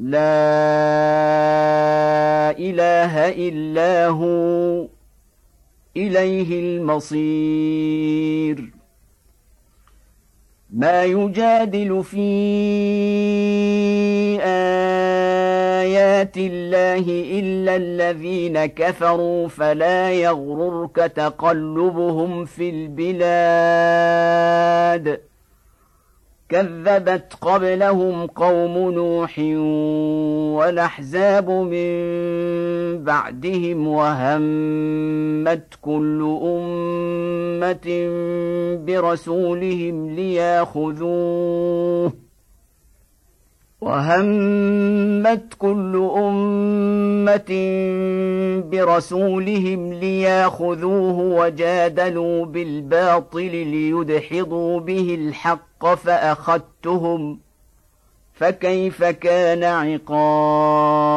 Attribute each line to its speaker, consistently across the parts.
Speaker 1: لا إله إلا هو إليه المصير. ما يجادل في آيات الله إلا الذين كفروا فلا يغررك تقلبهم في البلاد. كذبت قبلهم قوم نوح والاحزاب من بعدهم وهمت كل أمة برسولهم لياخذوه وهمت كل أمة برسولهم لياخذوه وجادلوا بالباطل ليدحضوا به الحق فاخذتهم فكيف كان عقاب؟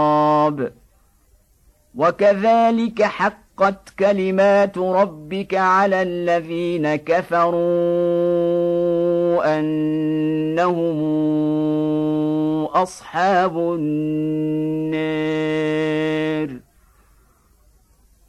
Speaker 1: وكذلك حقت كلمات ربك على الذين كفروا أنهم أصحاب النار.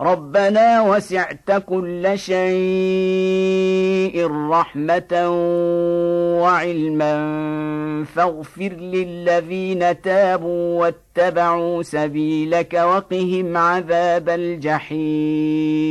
Speaker 1: ربنا وسعت كل شيء رحمة وعلما فاغفر للذين تابوا واتبعوا سبيلك وقهم عذاب الجحيم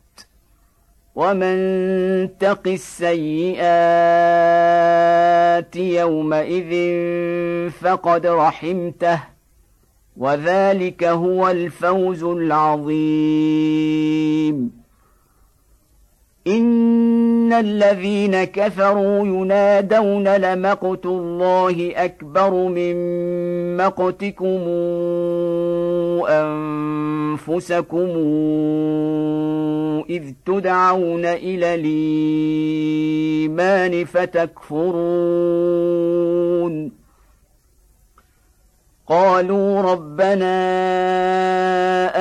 Speaker 1: ومن تق السيئات يومئذ فقد رحمته وذلك هو الفوز العظيم. ان الذين كفروا ينادون لمقت الله اكبر من مقتكم انفسكم اذ تدعون إلى الايمان فتكفرون قالوا ربنا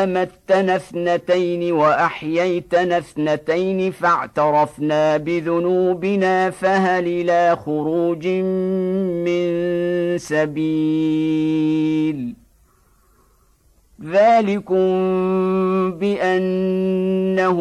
Speaker 1: أمتنا اثنتين وأحييتنا اثنتين فاعترفنا بذنوبنا فهل إلى خروج من سبيل؟ ذلكم بأنه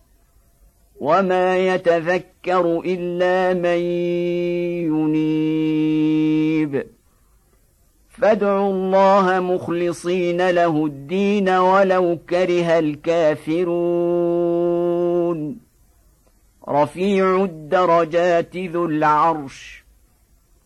Speaker 1: وما يتذكر الا من ينيب فادعوا الله مخلصين له الدين ولو كره الكافرون رفيع الدرجات ذو العرش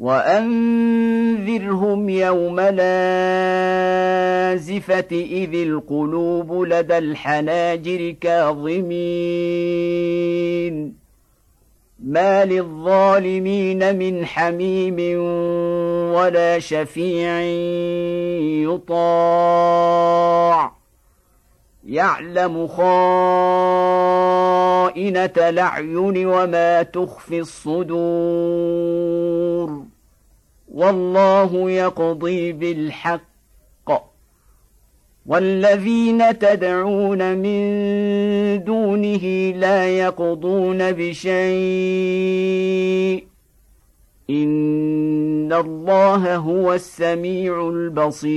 Speaker 1: وانذرهم يوم لازفه اذ القلوب لدى الحناجر كاظمين ما للظالمين من حميم ولا شفيع يطاع يعلم خائنه الاعين وما تخفي الصدور والله يقضي بالحق. والذين تدعون من دونه لا يقضون بشيء. إن الله هو السميع البصير.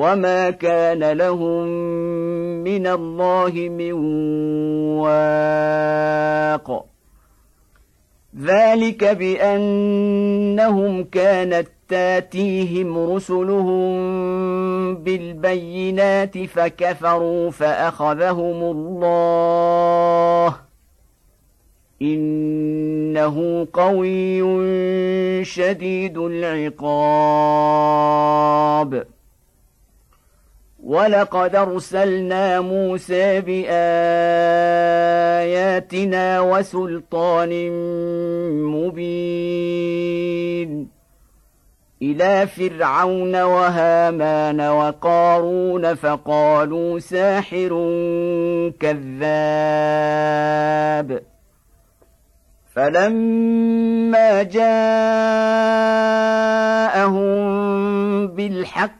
Speaker 1: وما كان لهم من الله من واق ذلك بانهم كانت تاتيهم رسلهم بالبينات فكفروا فاخذهم الله انه قوي شديد العقاب ولقد ارسلنا موسى باياتنا وسلطان مبين إلى فرعون وهامان وقارون فقالوا ساحر كذاب فلما جاءهم بالحق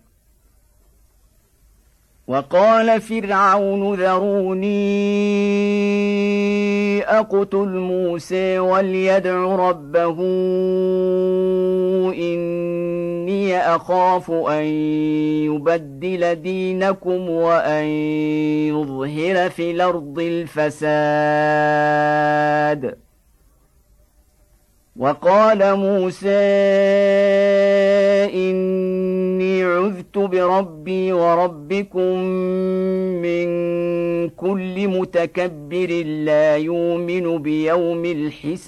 Speaker 1: وقال فرعون ذروني أقتل موسى وليدع ربه إني أخاف أن يبدل دينكم وأن يظهر في الأرض الفساد. وقال موسى إني عذت بربي وربكم من كل متكبر لا يؤمن بيوم الحساب.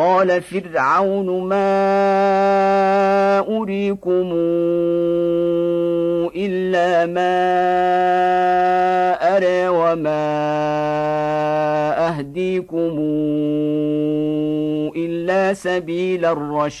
Speaker 1: قال فرعون ما أريكم إلا ما أرى وما يهديكم إلا سبيل الرشاد.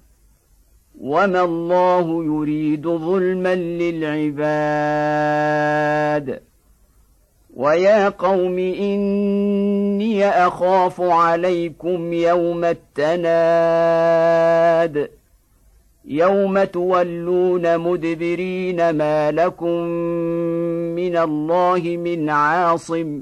Speaker 1: وما الله يريد ظلما للعباد ويا قوم اني اخاف عليكم يوم التناد يوم تولون مدبرين ما لكم من الله من عاصم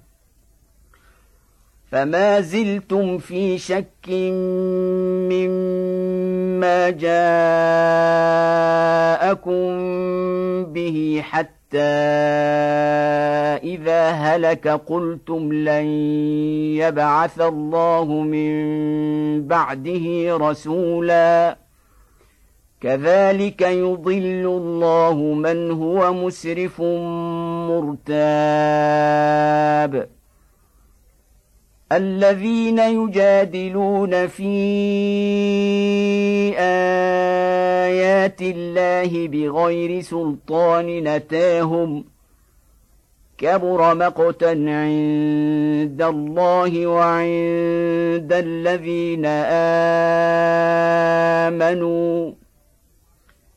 Speaker 1: فما زلتم في شك مما جاءكم به حتى إذا هلك قلتم لن يبعث الله من بعده رسولا. كذلك يضل الله من هو مسرف مرتاب. الذين يجادلون في آيات الله بغير سلطان نتاهم كبر مقتا عند الله وعند الذين آمنوا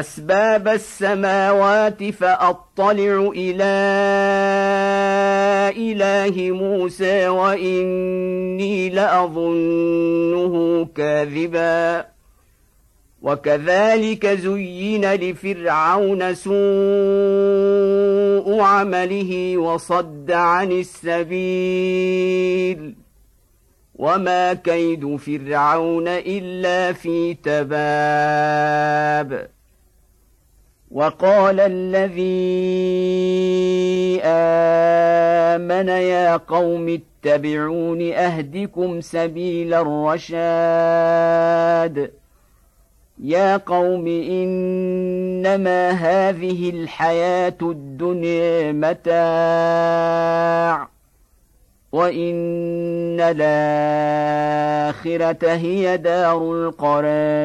Speaker 1: أسباب السماوات فأطلع إلى إله موسى وإني لأظنه كاذبا. وكذلك زين لفرعون سوء عمله وصد عن السبيل. وما كيد فرعون إلا في تباب. وقال الذي آمن يا قوم اتبعون أهدكم سبيل الرشاد. يا قوم إنما هذه الحياة الدنيا متاع وإن الآخرة هي دار القرار.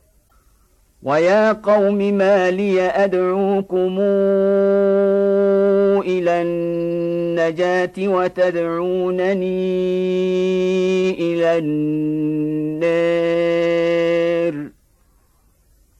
Speaker 1: ويا قوم ما لي ادعوكم إلى النجاه وتدعونني إلى النار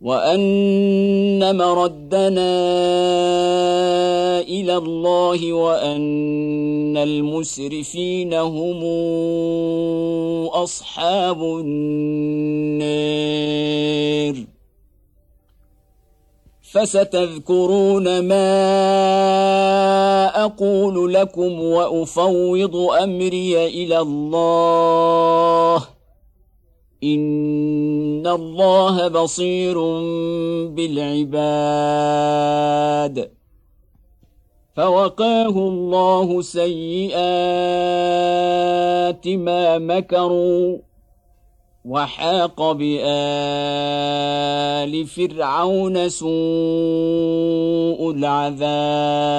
Speaker 1: وان مردنا إلى الله وان المسرفين هم اصحاب النار فستذكرون ما أقول لكم وافوض امري إلى الله ان الله بصير بالعباد. فوقاه الله سيئات ما مكروا وحاق بال فرعون سوء العذاب.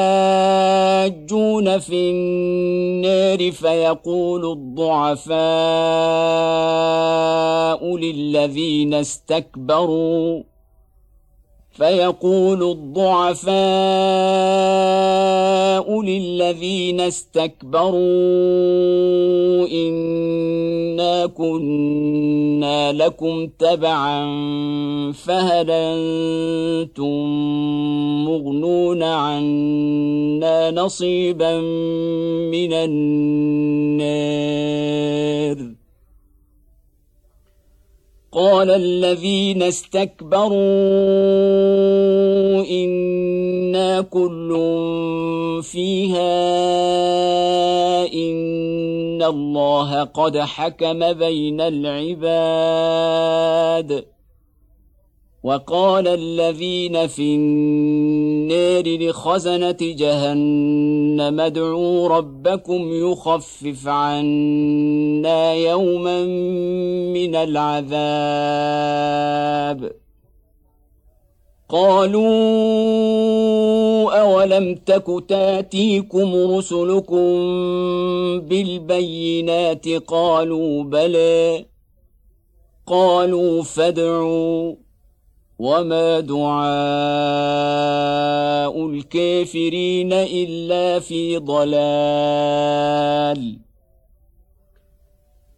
Speaker 1: يتحاجون في النار فيقول الضعفاء للذين استكبروا فيقول الضعفاء للذين استكبروا انا كنا لكم تبعا فهل أنتم مغنون عنا نصيبا من النار؟ قال الذين استكبروا أنا كل فيها ان الله قد حكم بين العباد. وقال الذين في النار لخزنه جهنم ادعوا ربكم يخفف عنا يوما من العذاب. قالوا أولم تك تاتيكم رسلكم بالبينات قالوا بلى قالوا فادعوا وما دعاء الكافرين إلا في ضلال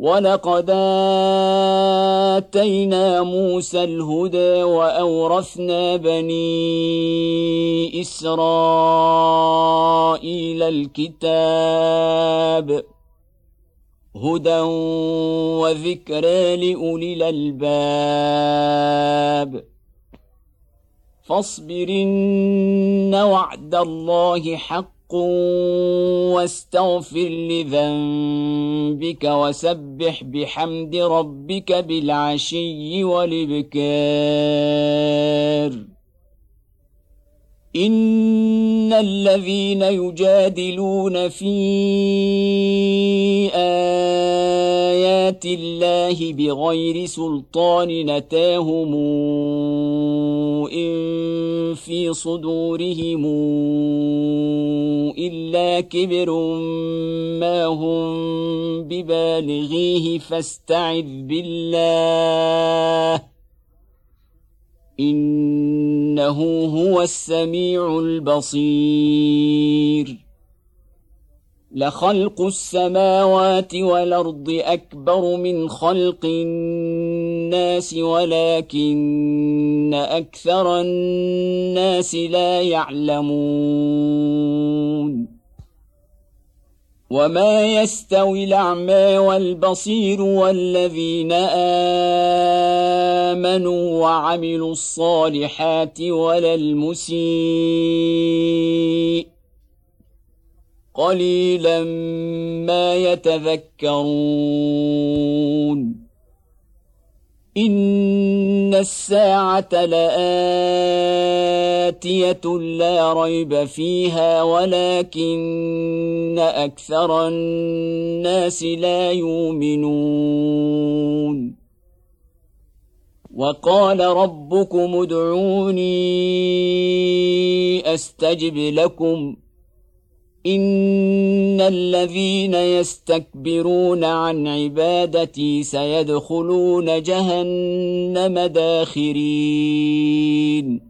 Speaker 1: ولقد اتينا موسى الهدى واورثنا بني اسرائيل الكتاب هدى وذكرى لاولي الالباب فاصبرن وعد الله حق واستغفر لذنبك وسبح بحمد ربك بالعشي والإبكار. ان الذين يجادلون في ايات الله بغير سلطان نتاهم ان في صدورهم الا كبر ما هم ببالغيه فاستعذ بالله إنه هو السميع البصير. لخلق السماوات والأرض أكبر من خلق الناس ولكن أكثر الناس لا يعلمون. وما يستوي الاعمى والبصير والذين امنوا وعملوا الصالحات ولا المسيء قليلا ما يتذكرون ان الساعة لاتيه لا ريب فيها ولكن أكثر الناس لا يؤمنون. وقال ربكم ادعوني أستجب لكم. إن الذين يستكبرون عن عبادتي سيدخلون جهنم داخرين.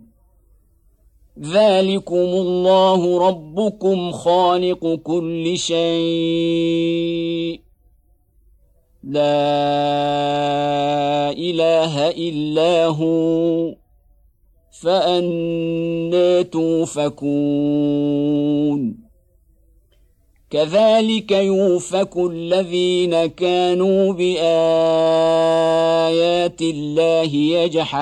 Speaker 1: ذلكم الله ربكم خالق كل شيء. لا اله الا هو. فأنى توفكون كذلك يوفك الذين كانوا بآيات الله يجحدون.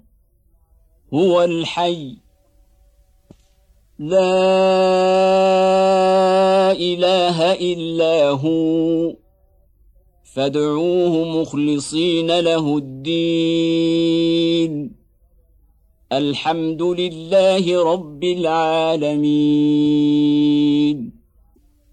Speaker 1: هو الحي. لا إله إلا هو. فادعوه مخلصين له الدين. الحمد لله رب العالمين.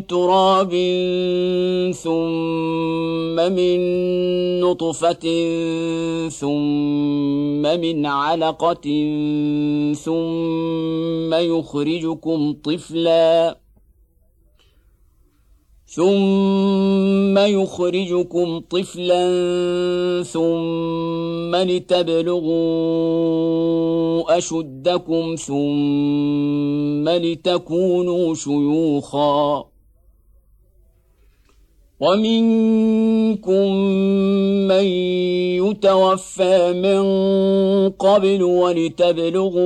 Speaker 1: تراب ثم من نطفة ثم من علقة ثم يخرجكم طفلا ثم يخرجكم طفلا ثم لتبلغوا أشدكم ثم لتكونوا شيوخا ومنكم من يتوفى من قبل ولتبلغوا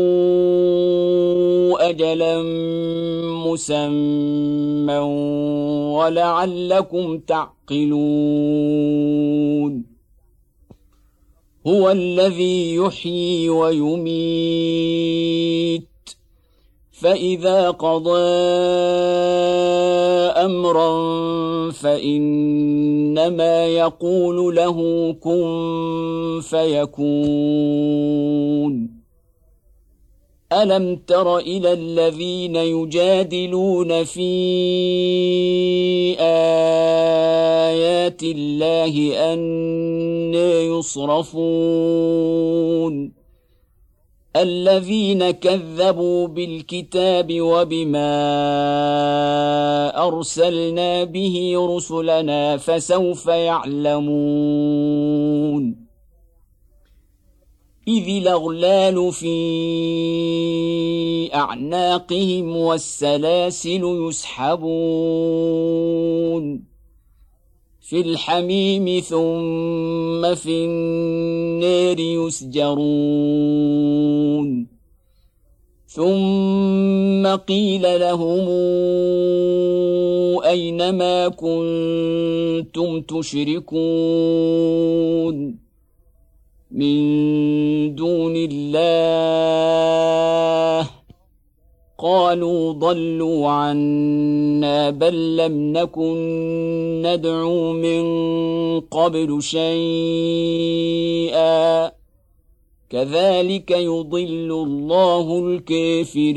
Speaker 1: أجلا مسمى ولعلكم تعقلون. هو الذي يحيي ويميت. فإذا قضى أمرا فإنما يقول له كن فيكون. ألم تر إلى الذين يجادلون في آيات الله ان يصرفون؟ الذين كذبوا بالكتاب وبما أرسلنا به رسلنا فسوف يعلمون. إذ الأغلال في أعناقهم والسلاسل يسحبون. في الحميم ثم في النار يسجرون. ثم قيل لهم أين ما كنتم تشركون؟ من دون الله. قالوا ضلوا عنا بل لم نكن ندعو من قبل شيئا. كذلك يضل الله الكافرين.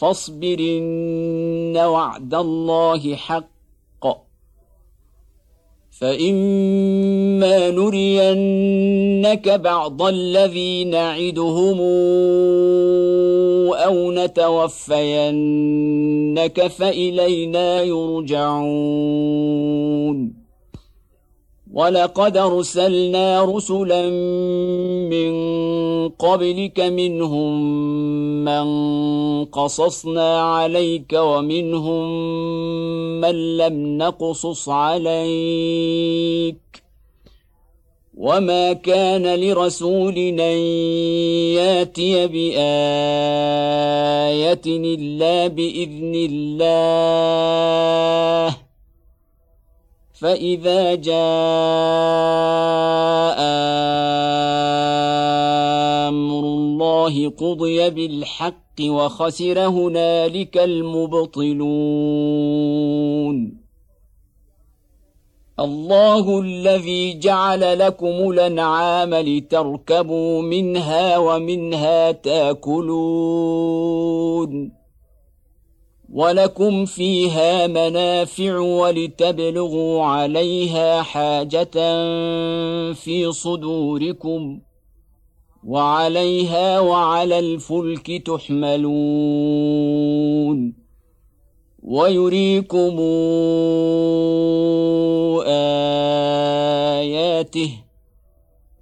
Speaker 1: فاصبر إن وعد الله حق. فإما نرينك بعض الذي نعدهم أو نتوفينك فإلينا يرجعون. ولقد أرسلنا رسلا من قبلك منهم من قصصنا عليك ومنهم من لم نقصص عليك وما كان لرسول أن يأتي بآية إلا بإذن الله فاذا جاء أمر الله قضي بالحق وخسر هنالك المبطلون الله الذي جعل لكم الانعام لتركبوا منها ومنها تاكلون ولكم فيها منافع ولتبلغوا عليها حاجة في صدوركم وعليها وعلى الفلك تحملون ويريكم اياته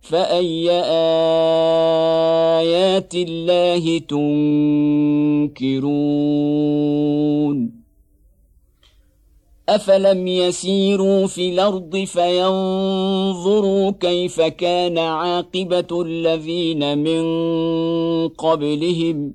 Speaker 1: فاي آيات الله تنكرون. أفلم يسيروا في الأرض فينظروا كيف كان عاقبة الذين من قبلهم؟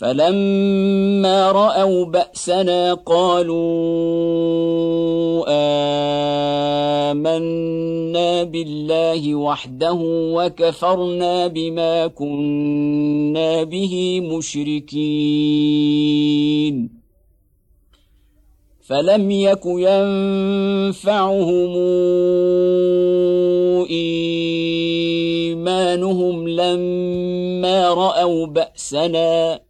Speaker 1: فلما رأوا بأسنا قالوا آمنا بالله وحده وكفرنا بما كنا به مشركين. فلم يك ينفعهم إيمانهم لما رأوا بأسنا.